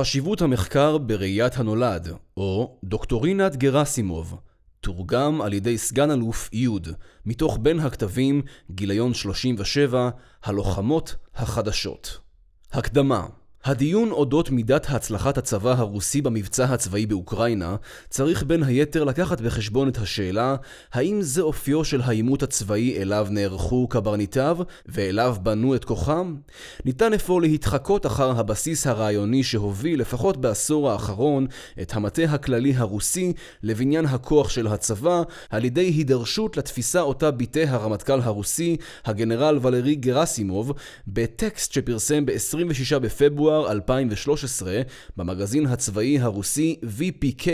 חשיבות המחקר בראיית הנולד, או דוקטורינת גרסימוב, תורגם על ידי סגן אלוף י' מתוך בין הכתבים, גיליון 37, הלוחמות החדשות. הקדמה הדיון אודות מידת הצלחת הצבא הרוסי במבצע הצבאי באוקראינה צריך בין היתר לקחת בחשבון את השאלה האם זה אופיו של העימות הצבאי אליו נערכו קברניטיו ואליו בנו את כוחם? ניתן אפוא להתחקות אחר הבסיס הרעיוני שהוביל לפחות בעשור האחרון את המטה הכללי הרוסי לבניין הכוח של הצבא על ידי הידרשות לתפיסה אותה ביטא הרמטכ"ל הרוסי, הגנרל ולרי גרסימוב, בטקסט שפרסם ב-26 בפברואר בפברואר 2013 במגזין הצבאי הרוסי VPK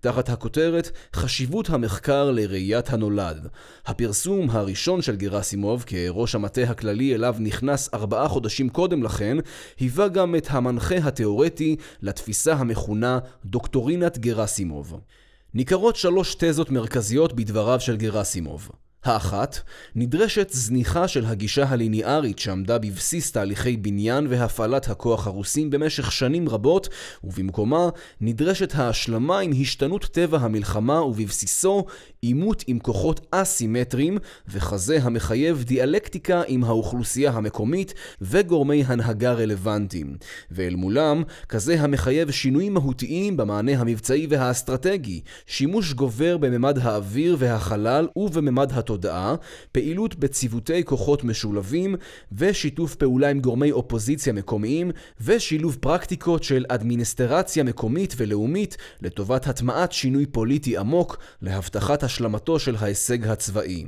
תחת הכותרת חשיבות המחקר לראיית הנולד. הפרסום הראשון של גרסימוב כראש המטה הכללי אליו נכנס ארבעה חודשים קודם לכן היווה גם את המנחה התאורטי לתפיסה המכונה דוקטורינת גרסימוב. ניכרות שלוש תזות מרכזיות בדבריו של גרסימוב. האחת, נדרשת זניחה של הגישה הליניארית שעמדה בבסיס תהליכי בניין והפעלת הכוח הרוסים במשך שנים רבות, ובמקומה נדרשת ההשלמה עם השתנות טבע המלחמה ובבסיסו עימות עם כוחות אסימטריים, וכזה המחייב דיאלקטיקה עם האוכלוסייה המקומית וגורמי הנהגה רלוונטיים. ואל מולם, כזה המחייב שינויים מהותיים במענה המבצעי והאסטרטגי, שימוש גובר בממד האוויר והחלל ובממד התודעה, פעילות בציוותי כוחות משולבים, ושיתוף פעולה עם גורמי אופוזיציה מקומיים, ושילוב פרקטיקות של אדמיניסטרציה מקומית ולאומית לטובת הטמעת שינוי פוליטי עמוק להבטחת השלמתו של ההישג הצבאי.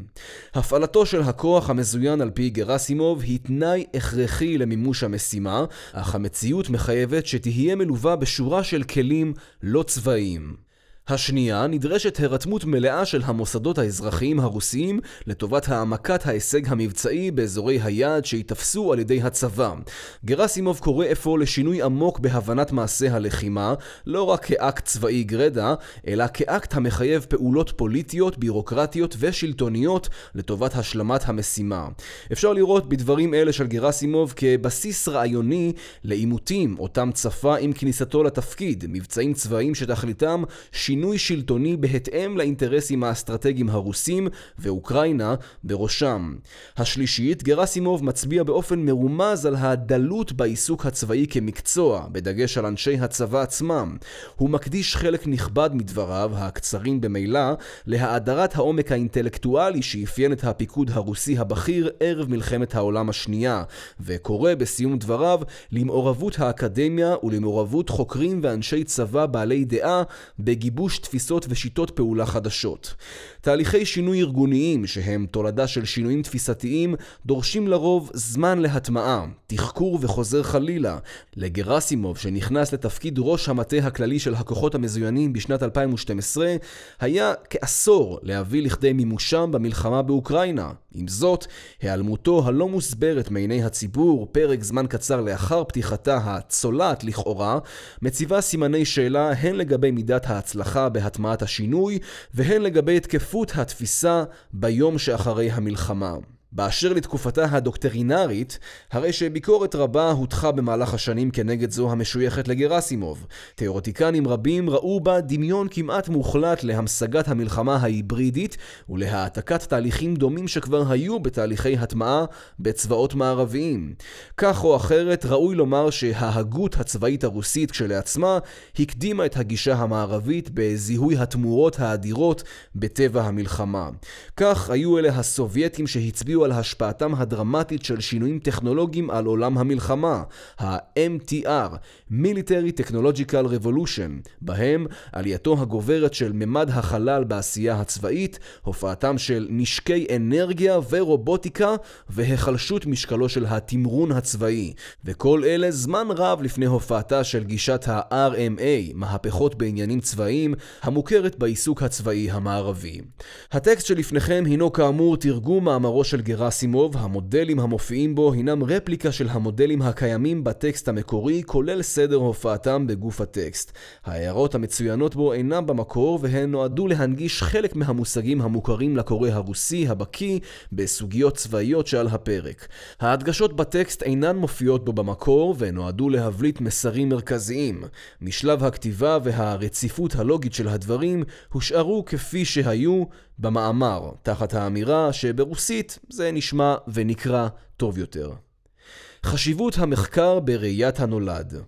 הפעלתו של הכוח המזוין על פי גרסימוב היא תנאי הכרחי למימוש המשימה, אך המציאות מחייבת שתהיה מלווה בשורה של כלים לא צבאיים. השנייה, נדרשת הירתמות מלאה של המוסדות האזרחיים הרוסיים לטובת העמקת ההישג המבצעי באזורי היעד שייתפסו על ידי הצבא. גרסימוב קורא אפוא לשינוי עמוק בהבנת מעשה הלחימה, לא רק כאקט צבאי גרדה, אלא כאקט המחייב פעולות פוליטיות, בירוקרטיות ושלטוניות לטובת השלמת המשימה. אפשר לראות בדברים אלה של גרסימוב כבסיס רעיוני לעימותים אותם צפה עם כניסתו לתפקיד, מבצעים צבאיים שתכליתם שינוי שלטוני בהתאם לאינטרסים האסטרטגיים הרוסים ואוקראינה בראשם. השלישית, גרסימוב מצביע באופן מרומז על הדלות בעיסוק הצבאי כמקצוע, בדגש על אנשי הצבא עצמם. הוא מקדיש חלק נכבד מדבריו, הקצרים במילא, להאדרת העומק האינטלקטואלי שאפיין את הפיקוד הרוסי הבכיר ערב מלחמת העולם השנייה, וקורא בסיום דבריו למעורבות האקדמיה ולמעורבות חוקרים ואנשי צבא בעלי דעה בגיבוש גיבוש תפיסות ושיטות פעולה חדשות. תהליכי שינוי ארגוניים, שהם תולדה של שינויים תפיסתיים, דורשים לרוב זמן להטמעה, תחקור וחוזר חלילה. לגרסימוב, שנכנס לתפקיד ראש המטה הכללי של הכוחות המזוינים בשנת 2012, היה כעשור להביא לכדי מימושם במלחמה באוקראינה. עם זאת, היעלמותו הלא מוסברת מעיני הציבור פרק זמן קצר לאחר פתיחתה הצולעת לכאורה, מציבה סימני שאלה הן לגבי מידת ההצלחה בהטמעת השינוי, והן לגבי תקפות התפיסה ביום שאחרי המלחמה. באשר לתקופתה הדוקטרינרית, הרי שביקורת רבה הוטחה במהלך השנים כנגד זו המשויכת לגרסימוב. תיאורטיקנים רבים ראו בה דמיון כמעט מוחלט להמשגת המלחמה ההיברידית ולהעתקת תהליכים דומים שכבר היו בתהליכי הטמעה בצבאות מערביים. כך או אחרת, ראוי לומר שההגות הצבאית הרוסית כשלעצמה הקדימה את הגישה המערבית בזיהוי התמורות האדירות בטבע המלחמה. כך היו אלה הסובייטים שהצביעו על השפעתם הדרמטית של שינויים טכנולוגיים על עולם המלחמה, ה-MTR, Military Technological Revolution, בהם עלייתו הגוברת של ממד החלל בעשייה הצבאית, הופעתם של נשקי אנרגיה ורובוטיקה, והחלשות משקלו של התמרון הצבאי. וכל אלה זמן רב לפני הופעתה של גישת ה-RMA, מהפכות בעניינים צבאיים, המוכרת בעיסוק הצבאי המערבי. הטקסט שלפניכם הינו כאמור תרגום מאמרו של גרסימוב, המודלים המופיעים בו הינם רפליקה של המודלים הקיימים בטקסט המקורי, כולל סדר הופעתם בגוף הטקסט. ההערות המצוינות בו אינם במקור, והן נועדו להנגיש חלק מהמושגים המוכרים לקורא הרוסי הבקיא בסוגיות צבאיות שעל הפרק. ההדגשות בטקסט אינן מופיעות בו במקור, ונועדו להבליט מסרים מרכזיים. משלב הכתיבה והרציפות הלוגית של הדברים הושארו כפי שהיו במאמר, תחת האמירה שברוסית זה נשמע ונקרא טוב יותר. חשיבות המחקר בראיית הנולד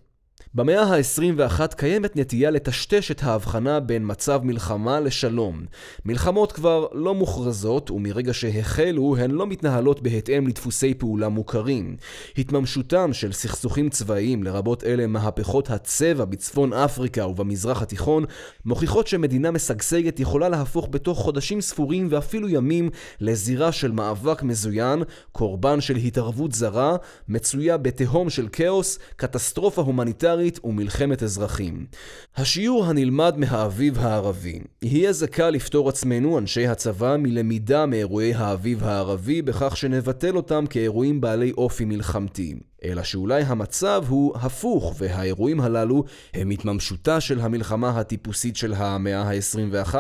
במאה ה-21 קיימת נטייה לטשטש את ההבחנה בין מצב מלחמה לשלום. מלחמות כבר לא מוכרזות, ומרגע שהחלו הן לא מתנהלות בהתאם לדפוסי פעולה מוכרים. התממשותם של סכסוכים צבאיים, לרבות אלה מהפכות הצבע בצפון אפריקה ובמזרח התיכון, מוכיחות שמדינה משגשגת יכולה להפוך בתוך חודשים ספורים ואפילו ימים לזירה של מאבק מזוין, קורבן של התערבות זרה, מצויה בתהום של כאוס, קטסטרופה הומניטרית הומניטרית ומלחמת אזרחים. השיעור הנלמד מהאביב הערבי יהיה זה קל לפתור עצמנו, אנשי הצבא, מלמידה מאירועי האביב הערבי בכך שנבטל אותם כאירועים בעלי אופי מלחמתי. אלא שאולי המצב הוא הפוך, והאירועים הללו הם התממשותה של המלחמה הטיפוסית של המאה ה-21?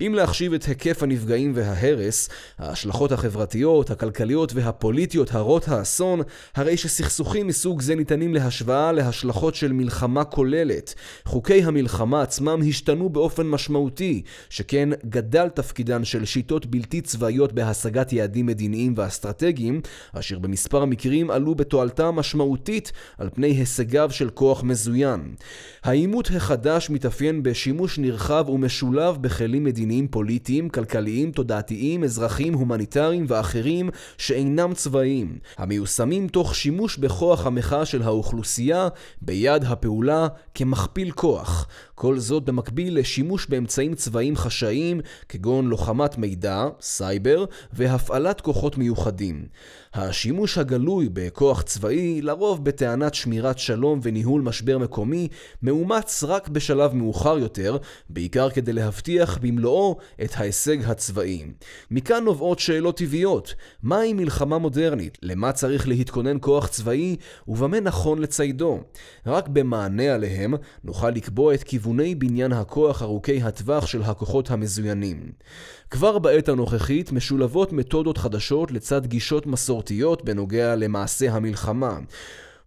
אם להחשיב את היקף הנפגעים וההרס, ההשלכות החברתיות, הכלכליות והפוליטיות הרות האסון, הרי שסכסוכים מסוג זה ניתנים להשוואה להשלכות של מלחמה כוללת. חוקי המלחמה עצמם השתנו באופן משמעותי, שכן גדל תפקידן של שיטות בלתי צבאיות בהשגת יעדים מדיניים ואסטרטגיים, אשר במספר המקרים עלו בתועלת השפעתה משמעותית על פני הישגיו של כוח מזוין. העימות החדש מתאפיין בשימוש נרחב ומשולב בכלים מדיניים פוליטיים, כלכליים, תודעתיים, אזרחיים, הומניטריים ואחרים שאינם צבאיים, המיושמים תוך שימוש בכוח המחאה של האוכלוסייה ביד הפעולה כמכפיל כוח. כל זאת במקביל לשימוש באמצעים צבאיים חשאיים כגון לוחמת מידע, סייבר, והפעלת כוחות מיוחדים. השימוש הגלוי בכוח צבאי, לרוב בטענת שמירת שלום וניהול משבר מקומי, מאומץ רק בשלב מאוחר יותר, בעיקר כדי להבטיח במלואו את ההישג הצבאי. מכאן נובעות שאלות טבעיות. מהי מלחמה מודרנית? למה צריך להתכונן כוח צבאי? ובמה נכון לציידו? רק במענה עליהם נוכל לקבוע את כיווני בניין הכוח ארוכי הטווח של הכוחות המזוינים. כבר בעת הנוכחית משולבות מתודות חדשות לצד גישות מסורתיות בנוגע למעשה המלחמה.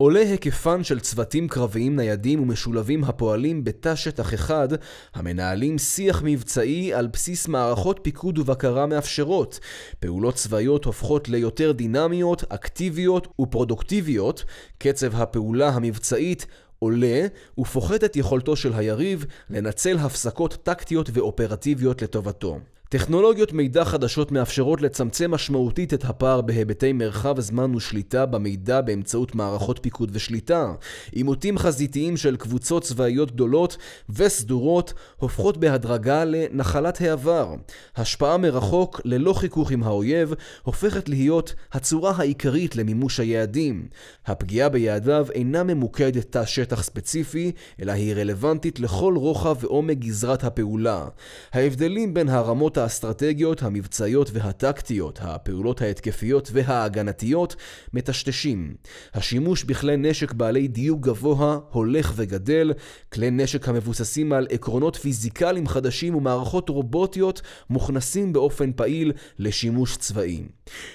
עולה היקפן של צוותים קרביים ניידים ומשולבים הפועלים בתא שטח אחד, המנהלים שיח מבצעי על בסיס מערכות פיקוד ובקרה מאפשרות. פעולות צבאיות הופכות ליותר דינמיות, אקטיביות ופרודוקטיביות, קצב הפעולה המבצעית עולה ופוחת את יכולתו של היריב לנצל הפסקות טקטיות ואופרטיביות לטובתו. טכנולוגיות מידע חדשות מאפשרות לצמצם משמעותית את הפער בהיבטי מרחב, זמן ושליטה במידע באמצעות מערכות פיקוד ושליטה. עימותים חזיתיים של קבוצות צבאיות גדולות וסדורות הופכות בהדרגה לנחלת העבר. השפעה מרחוק, ללא חיכוך עם האויב, הופכת להיות הצורה העיקרית למימוש היעדים. הפגיעה ביעדיו אינה ממוקדת תא שטח ספציפי, אלא היא רלוונטית לכל רוחב ועומק גזרת הפעולה. ההבדלים בין הרמות האסטרטגיות, המבצעיות והטקטיות, הפעולות ההתקפיות וההגנתיות, מטשטשים. השימוש בכלי נשק בעלי דיוק גבוה הולך וגדל, כלי נשק המבוססים על עקרונות פיזיקליים חדשים ומערכות רובוטיות מוכנסים באופן פעיל לשימוש צבאי.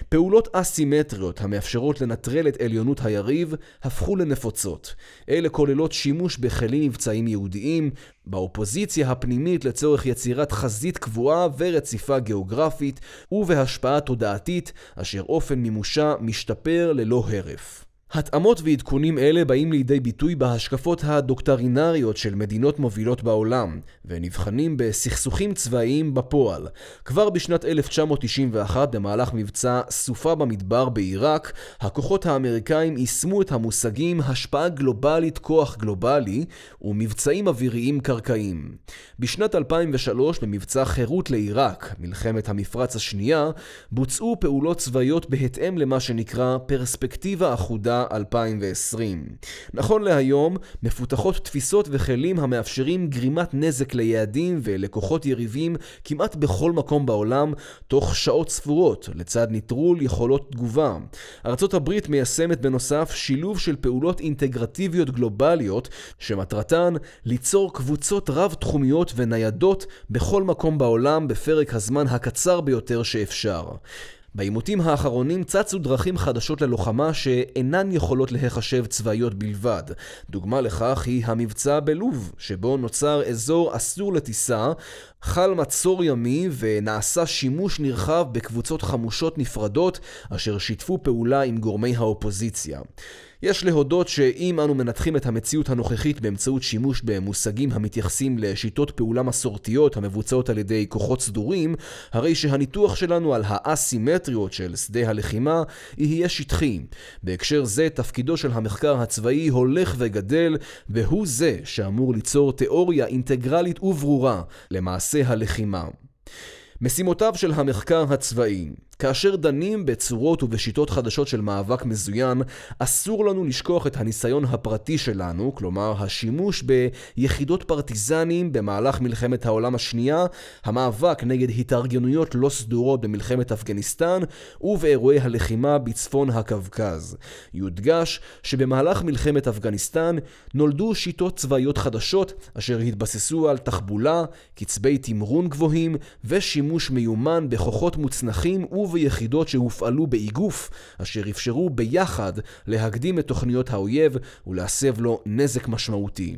פעולות אסימטריות המאפשרות לנטרל את עליונות היריב הפכו לנפוצות. אלה כוללות שימוש בכלים מבצעיים ייעודיים, באופוזיציה הפנימית לצורך יצירת חזית קבועה ורציפה גיאוגרפית, ובהשפעה תודעתית אשר אופן מימושה משתפר ללא הרף. התאמות ועדכונים אלה באים לידי ביטוי בהשקפות הדוקטרינריות של מדינות מובילות בעולם, ונבחנים בסכסוכים צבאיים בפועל. כבר בשנת 1991, במהלך מבצע סופה במדבר בעיראק, הכוחות האמריקאים יישמו את המושגים השפעה גלובלית כוח גלובלי ומבצעים אוויריים קרקעיים. בשנת 2003, במבצע חירות לעיראק, מלחמת המפרץ השנייה, בוצעו פעולות צבאיות בהתאם למה שנקרא פרספקטיבה אחודה 2020. נכון להיום, מפותחות תפיסות וכלים המאפשרים גרימת נזק ליעדים ולכוחות יריבים כמעט בכל מקום בעולם, תוך שעות ספורות, לצד נטרול יכולות תגובה. ארצות הברית מיישמת בנוסף שילוב של פעולות אינטגרטיביות גלובליות, שמטרתן ליצור קבוצות רב-תחומיות וניידות בכל מקום בעולם בפרק הזמן הקצר ביותר שאפשר. בעימותים האחרונים צצו דרכים חדשות ללוחמה שאינן יכולות להיחשב צבאיות בלבד. דוגמה לכך היא המבצע בלוב, שבו נוצר אזור אסור לטיסה, חל מצור ימי ונעשה שימוש נרחב בקבוצות חמושות נפרדות אשר שיתפו פעולה עם גורמי האופוזיציה. יש להודות שאם אנו מנתחים את המציאות הנוכחית באמצעות שימוש במושגים המתייחסים לשיטות פעולה מסורתיות המבוצעות על ידי כוחות סדורים, הרי שהניתוח שלנו על האסימטריות של שדה הלחימה יהיה שטחי. בהקשר זה תפקידו של המחקר הצבאי הולך וגדל, והוא זה שאמור ליצור תיאוריה אינטגרלית וברורה למעשה הלחימה. משימותיו של המחקר הצבאי כאשר דנים בצורות ובשיטות חדשות של מאבק מזוין, אסור לנו לשכוח את הניסיון הפרטי שלנו, כלומר השימוש ביחידות פרטיזנים במהלך מלחמת העולם השנייה, המאבק נגד התארגנויות לא סדורות במלחמת אפגניסטן, ובאירועי הלחימה בצפון הקווקז. יודגש שבמהלך מלחמת אפגניסטן נולדו שיטות צבאיות חדשות, אשר התבססו על תחבולה, קצבי תמרון גבוהים, ושימוש מיומן בכוחות מוצנחים ו... וביחידות שהופעלו באיגוף, אשר אפשרו ביחד להקדים את תוכניות האויב ולהסב לו נזק משמעותי.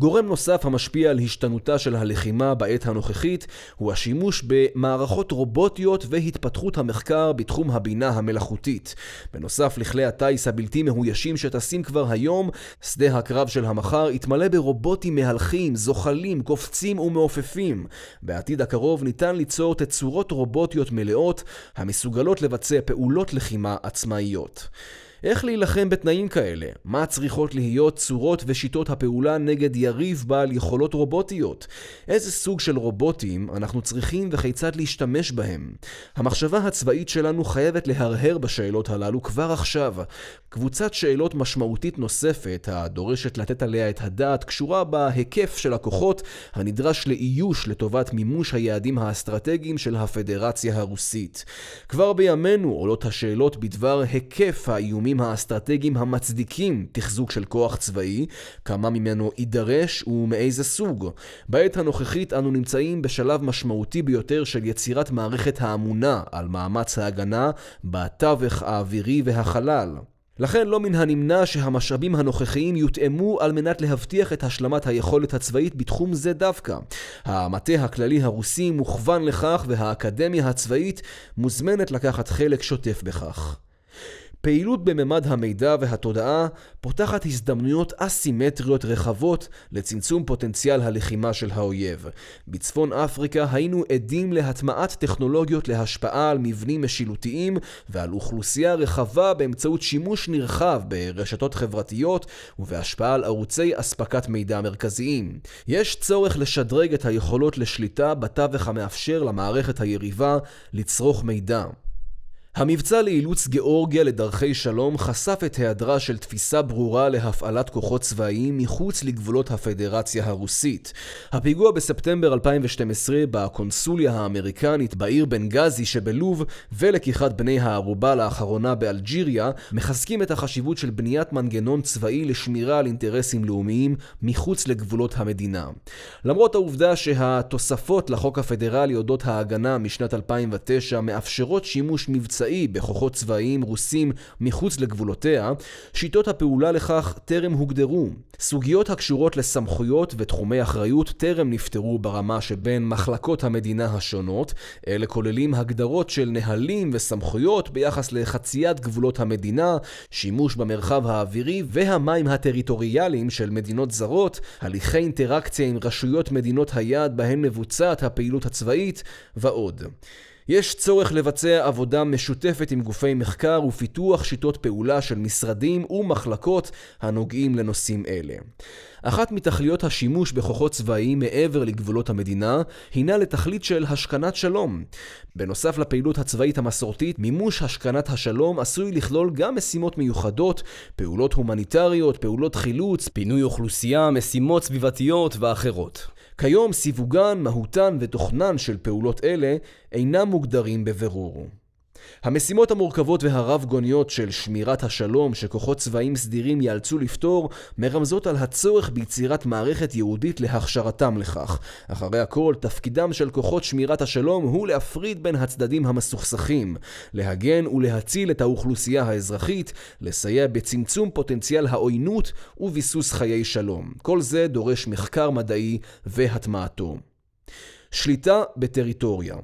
גורם נוסף המשפיע על השתנותה של הלחימה בעת הנוכחית הוא השימוש במערכות רובוטיות והתפתחות המחקר בתחום הבינה המלאכותית. בנוסף לכלי הטיס הבלתי מאוישים שטסים כבר היום, שדה הקרב של המחר יתמלא ברובוטים מהלכים, זוחלים, קופצים ומעופפים. בעתיד הקרוב ניתן ליצור תצורות רובוטיות מלאות המסוגלות לבצע פעולות לחימה עצמאיות. איך להילחם בתנאים כאלה? מה צריכות להיות צורות ושיטות הפעולה נגד יריב בעל יכולות רובוטיות? איזה סוג של רובוטים אנחנו צריכים וכיצד להשתמש בהם? המחשבה הצבאית שלנו חייבת להרהר בשאלות הללו כבר עכשיו. קבוצת שאלות משמעותית נוספת, הדורשת לתת עליה את הדעת, קשורה בהיקף של הכוחות הנדרש לאיוש לטובת מימוש היעדים האסטרטגיים של הפדרציה הרוסית. כבר בימינו עולות השאלות בדבר היקף האיומים האיומים האסטרטגיים המצדיקים תחזוק של כוח צבאי, כמה ממנו יידרש ומאיזה סוג. בעת הנוכחית אנו נמצאים בשלב משמעותי ביותר של יצירת מערכת האמונה על מאמץ ההגנה בתווך האווירי והחלל. לכן לא מן הנמנע שהמשאבים הנוכחיים יותאמו על מנת להבטיח את השלמת היכולת הצבאית בתחום זה דווקא. המטה הכללי הרוסי מוכוון לכך והאקדמיה הצבאית מוזמנת לקחת חלק שוטף בכך. פעילות בממד המידע והתודעה פותחת הזדמנויות אסימטריות רחבות לצמצום פוטנציאל הלחימה של האויב. בצפון אפריקה היינו עדים להטמעת טכנולוגיות להשפעה על מבנים משילותיים ועל אוכלוסייה רחבה באמצעות שימוש נרחב ברשתות חברתיות ובהשפעה על ערוצי אספקת מידע מרכזיים. יש צורך לשדרג את היכולות לשליטה בתווך המאפשר למערכת היריבה לצרוך מידע. המבצע לאילוץ גיאורגיה לדרכי שלום חשף את היעדרה של תפיסה ברורה להפעלת כוחות צבאיים מחוץ לגבולות הפדרציה הרוסית. הפיגוע בספטמבר 2012 בקונסוליה האמריקנית בעיר בנגזי שבלוב ולקיחת בני הערובה לאחרונה באלג'יריה מחזקים את החשיבות של בניית מנגנון צבאי לשמירה על אינטרסים לאומיים מחוץ לגבולות המדינה. למרות העובדה שהתוספות לחוק הפדרלי אודות ההגנה משנת 2009 מאפשרות שימוש מבצעי מבצעי בכוחות צבאיים רוסים מחוץ לגבולותיה, שיטות הפעולה לכך טרם הוגדרו. סוגיות הקשורות לסמכויות ותחומי אחריות טרם נפתרו ברמה שבין מחלקות המדינה השונות, אלה כוללים הגדרות של נהלים וסמכויות ביחס לחציית גבולות המדינה, שימוש במרחב האווירי והמים הטריטוריאליים של מדינות זרות, הליכי אינטראקציה עם רשויות מדינות היעד בהן מבוצעת הפעילות הצבאית ועוד. יש צורך לבצע עבודה משותפת עם גופי מחקר ופיתוח שיטות פעולה של משרדים ומחלקות הנוגעים לנושאים אלה. אחת מתכליות השימוש בכוחות צבאיים מעבר לגבולות המדינה, הינה לתכלית של השכנת שלום. בנוסף לפעילות הצבאית המסורתית, מימוש השכנת השלום עשוי לכלול גם משימות מיוחדות, פעולות הומניטריות, פעולות חילוץ, פינוי אוכלוסייה, משימות סביבתיות ואחרות. כיום סיווגן, מהותן ותוכנן של פעולות אלה אינם מוגדרים בבירור. המשימות המורכבות והרב-גוניות של שמירת השלום שכוחות צבאיים סדירים ייאלצו לפתור מרמזות על הצורך ביצירת מערכת ייעודית להכשרתם לכך. אחרי הכל, תפקידם של כוחות שמירת השלום הוא להפריד בין הצדדים המסוכסכים, להגן ולהציל את האוכלוסייה האזרחית, לסייע בצמצום פוטנציאל העוינות וביסוס חיי שלום. כל זה דורש מחקר מדעי והטמעתו. שליטה בטריטוריה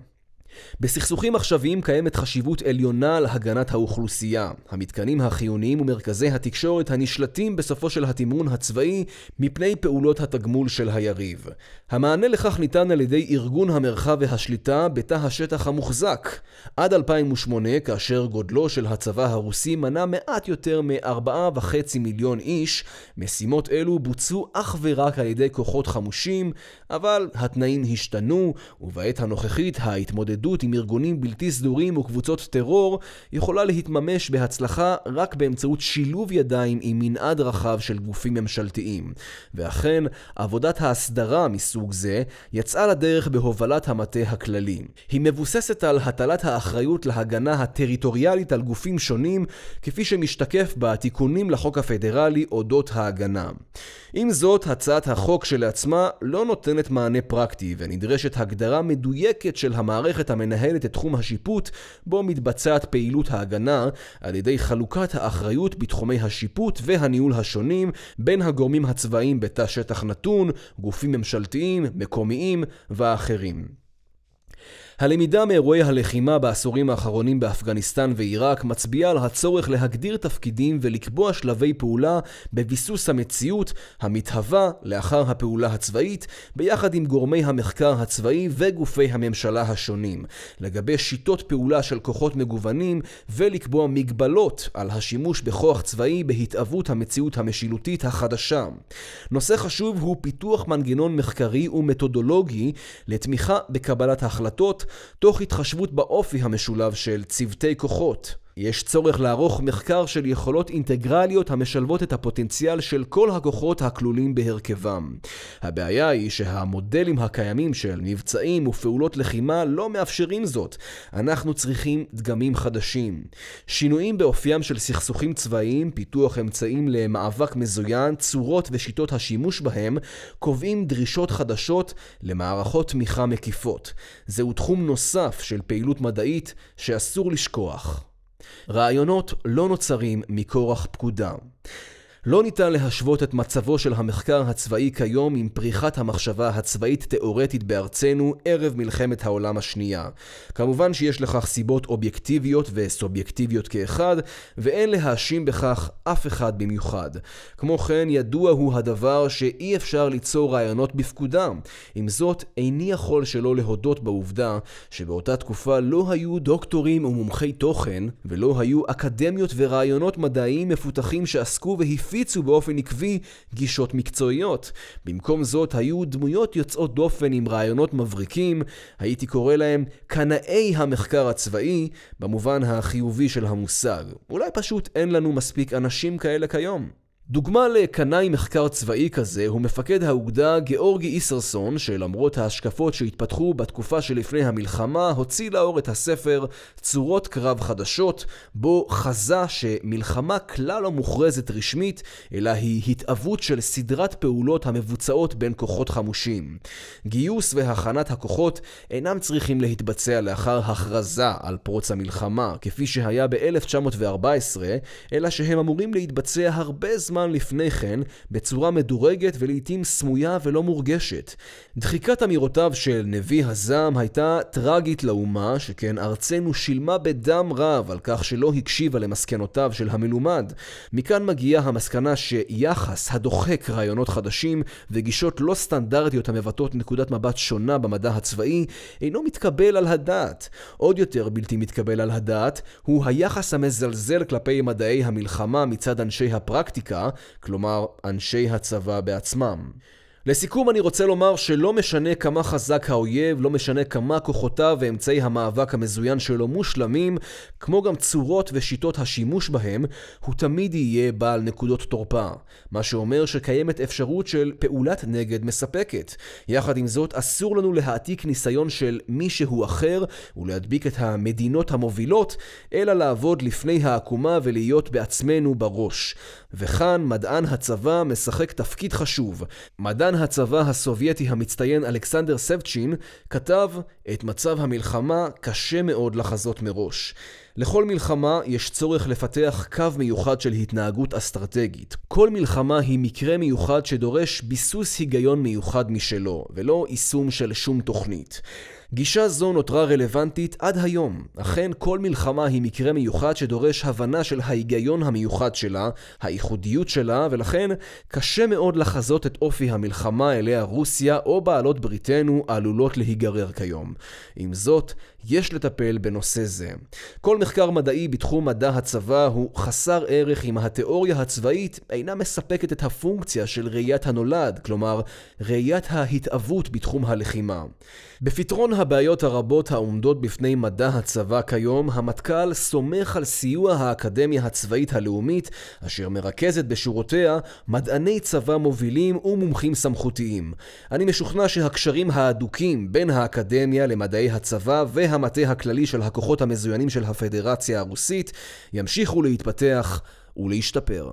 בסכסוכים עכשוויים קיימת חשיבות עליונה להגנת האוכלוסייה. המתקנים החיוניים ומרכזי התקשורת הנשלטים בסופו של התמרון הצבאי מפני פעולות התגמול של היריב. המענה לכך ניתן על ידי ארגון המרחב והשליטה בתא השטח המוחזק. עד 2008, כאשר גודלו של הצבא הרוסי מנה מעט יותר מ-4.5 מיליון איש, משימות אלו בוצעו אך ורק על ידי כוחות חמושים, אבל התנאים השתנו, ובעת הנוכחית ההתמודדות ההתמודדות עם ארגונים בלתי סדורים וקבוצות טרור יכולה להתממש בהצלחה רק באמצעות שילוב ידיים עם מנעד רחב של גופים ממשלתיים. ואכן, עבודת ההסדרה מסוג זה יצאה לדרך בהובלת המטה הכללי. היא מבוססת על הטלת האחריות להגנה הטריטוריאלית על גופים שונים, כפי שמשתקף בתיקונים לחוק הפדרלי אודות ההגנה. עם זאת, הצעת החוק שלעצמה לא נותנת מענה פרקטי, ונדרשת הגדרה מדויקת של המערכת המנהלת את תחום השיפוט, בו מתבצעת פעילות ההגנה, על ידי חלוקת האחריות בתחומי השיפוט והניהול השונים בין הגורמים הצבאיים בתא שטח נתון, גופים ממשלתיים, מקומיים ואחרים. הלמידה מאירועי הלחימה בעשורים האחרונים באפגניסטן ועיראק מצביעה על הצורך להגדיר תפקידים ולקבוע שלבי פעולה בביסוס המציאות המתהווה לאחר הפעולה הצבאית, ביחד עם גורמי המחקר הצבאי וגופי הממשלה השונים, לגבי שיטות פעולה של כוחות מגוונים ולקבוע מגבלות על השימוש בכוח צבאי בהתהוות המציאות המשילותית החדשה. נושא חשוב הוא פיתוח מנגנון מחקרי ומתודולוגי לתמיכה בקבלת החלטות תוך התחשבות באופי המשולב של צוותי כוחות. יש צורך לערוך מחקר של יכולות אינטגרליות המשלבות את הפוטנציאל של כל הכוחות הכלולים בהרכבם. הבעיה היא שהמודלים הקיימים של מבצעים ופעולות לחימה לא מאפשרים זאת. אנחנו צריכים דגמים חדשים. שינויים באופיים של סכסוכים צבאיים, פיתוח אמצעים למאבק מזוין, צורות ושיטות השימוש בהם, קובעים דרישות חדשות למערכות תמיכה מקיפות. זהו תחום נוסף של פעילות מדעית שאסור לשכוח. רעיונות לא נוצרים מכורח פקודה. לא ניתן להשוות את מצבו של המחקר הצבאי כיום עם פריחת המחשבה הצבאית-תאורטית בארצנו ערב מלחמת העולם השנייה. כמובן שיש לכך סיבות אובייקטיביות וסובייקטיביות כאחד, ואין להאשים בכך אף אחד במיוחד. כמו כן, ידוע הוא הדבר שאי אפשר ליצור רעיונות בפקודה. עם זאת, איני יכול שלא להודות בעובדה שבאותה תקופה לא היו דוקטורים ומומחי תוכן, ולא היו אקדמיות ורעיונות מדעיים מפותחים שעסקו והפ... הפיצו באופן עקבי גישות מקצועיות. במקום זאת היו דמויות יוצאות דופן עם רעיונות מבריקים, הייתי קורא להם קנאי המחקר הצבאי, במובן החיובי של המושג. אולי פשוט אין לנו מספיק אנשים כאלה כיום. דוגמה לקנאי מחקר צבאי כזה הוא מפקד האוגדה גאורגי איסרסון, שלמרות ההשקפות שהתפתחו בתקופה שלפני המלחמה, הוציא לאור את הספר צורות קרב חדשות, בו חזה שמלחמה כלל לא מוכרזת רשמית, אלא היא התאבות של סדרת פעולות המבוצעות בין כוחות חמושים. גיוס והכנת הכוחות אינם צריכים להתבצע לאחר הכרזה על פרוץ המלחמה, כפי שהיה ב-1914, אלא שהם אמורים להתבצע הרבה זמן זמן לפני כן, בצורה מדורגת ולעיתים סמויה ולא מורגשת. דחיקת אמירותיו של נביא הזעם הייתה טרגית לאומה, שכן ארצנו שילמה בדם רב על כך שלא הקשיבה למסקנותיו של המלומד. מכאן מגיעה המסקנה שיחס הדוחק רעיונות חדשים וגישות לא סטנדרטיות המבטאות נקודת מבט שונה במדע הצבאי, אינו מתקבל על הדעת. עוד יותר בלתי מתקבל על הדעת הוא היחס המזלזל כלפי מדעי המלחמה מצד אנשי הפרקטיקה, כלומר אנשי הצבא בעצמם. לסיכום אני רוצה לומר שלא משנה כמה חזק האויב, לא משנה כמה כוחותיו ואמצעי המאבק המזוין שלו מושלמים, כמו גם צורות ושיטות השימוש בהם, הוא תמיד יהיה בעל נקודות תורפה. מה שאומר שקיימת אפשרות של פעולת נגד מספקת. יחד עם זאת, אסור לנו להעתיק ניסיון של מישהו אחר ולהדביק את המדינות המובילות, אלא לעבוד לפני העקומה ולהיות בעצמנו בראש. וכאן מדען הצבא משחק תפקיד חשוב. מדען מדען הצבא הסובייטי המצטיין אלכסנדר סבצ'ין כתב את מצב המלחמה קשה מאוד לחזות מראש. לכל מלחמה יש צורך לפתח קו מיוחד של התנהגות אסטרטגית. כל מלחמה היא מקרה מיוחד שדורש ביסוס היגיון מיוחד משלו, ולא יישום של שום תוכנית. גישה זו נותרה רלוונטית עד היום. אכן, כל מלחמה היא מקרה מיוחד שדורש הבנה של ההיגיון המיוחד שלה, הייחודיות שלה, ולכן קשה מאוד לחזות את אופי המלחמה אליה רוסיה או בעלות בריתנו עלולות להיגרר כיום. עם זאת, יש לטפל בנושא זה. כל מחקר מדעי בתחום מדע הצבא הוא חסר ערך אם התיאוריה הצבאית אינה מספקת את הפונקציה של ראיית הנולד, כלומר, ראיית ההתאבות בתחום הלחימה. בפתרון הבעיות הרבות העומדות בפני מדע הצבא כיום, המטכ"ל סומך על סיוע האקדמיה הצבאית הלאומית, אשר מרכזת בשורותיה מדעני צבא מובילים ומומחים סמכותיים. אני משוכנע שהקשרים ההדוקים בין האקדמיה למדעי הצבא והמטה הכללי של הכוחות המזוינים של הפדרציה הרוסית ימשיכו להתפתח ולהשתפר.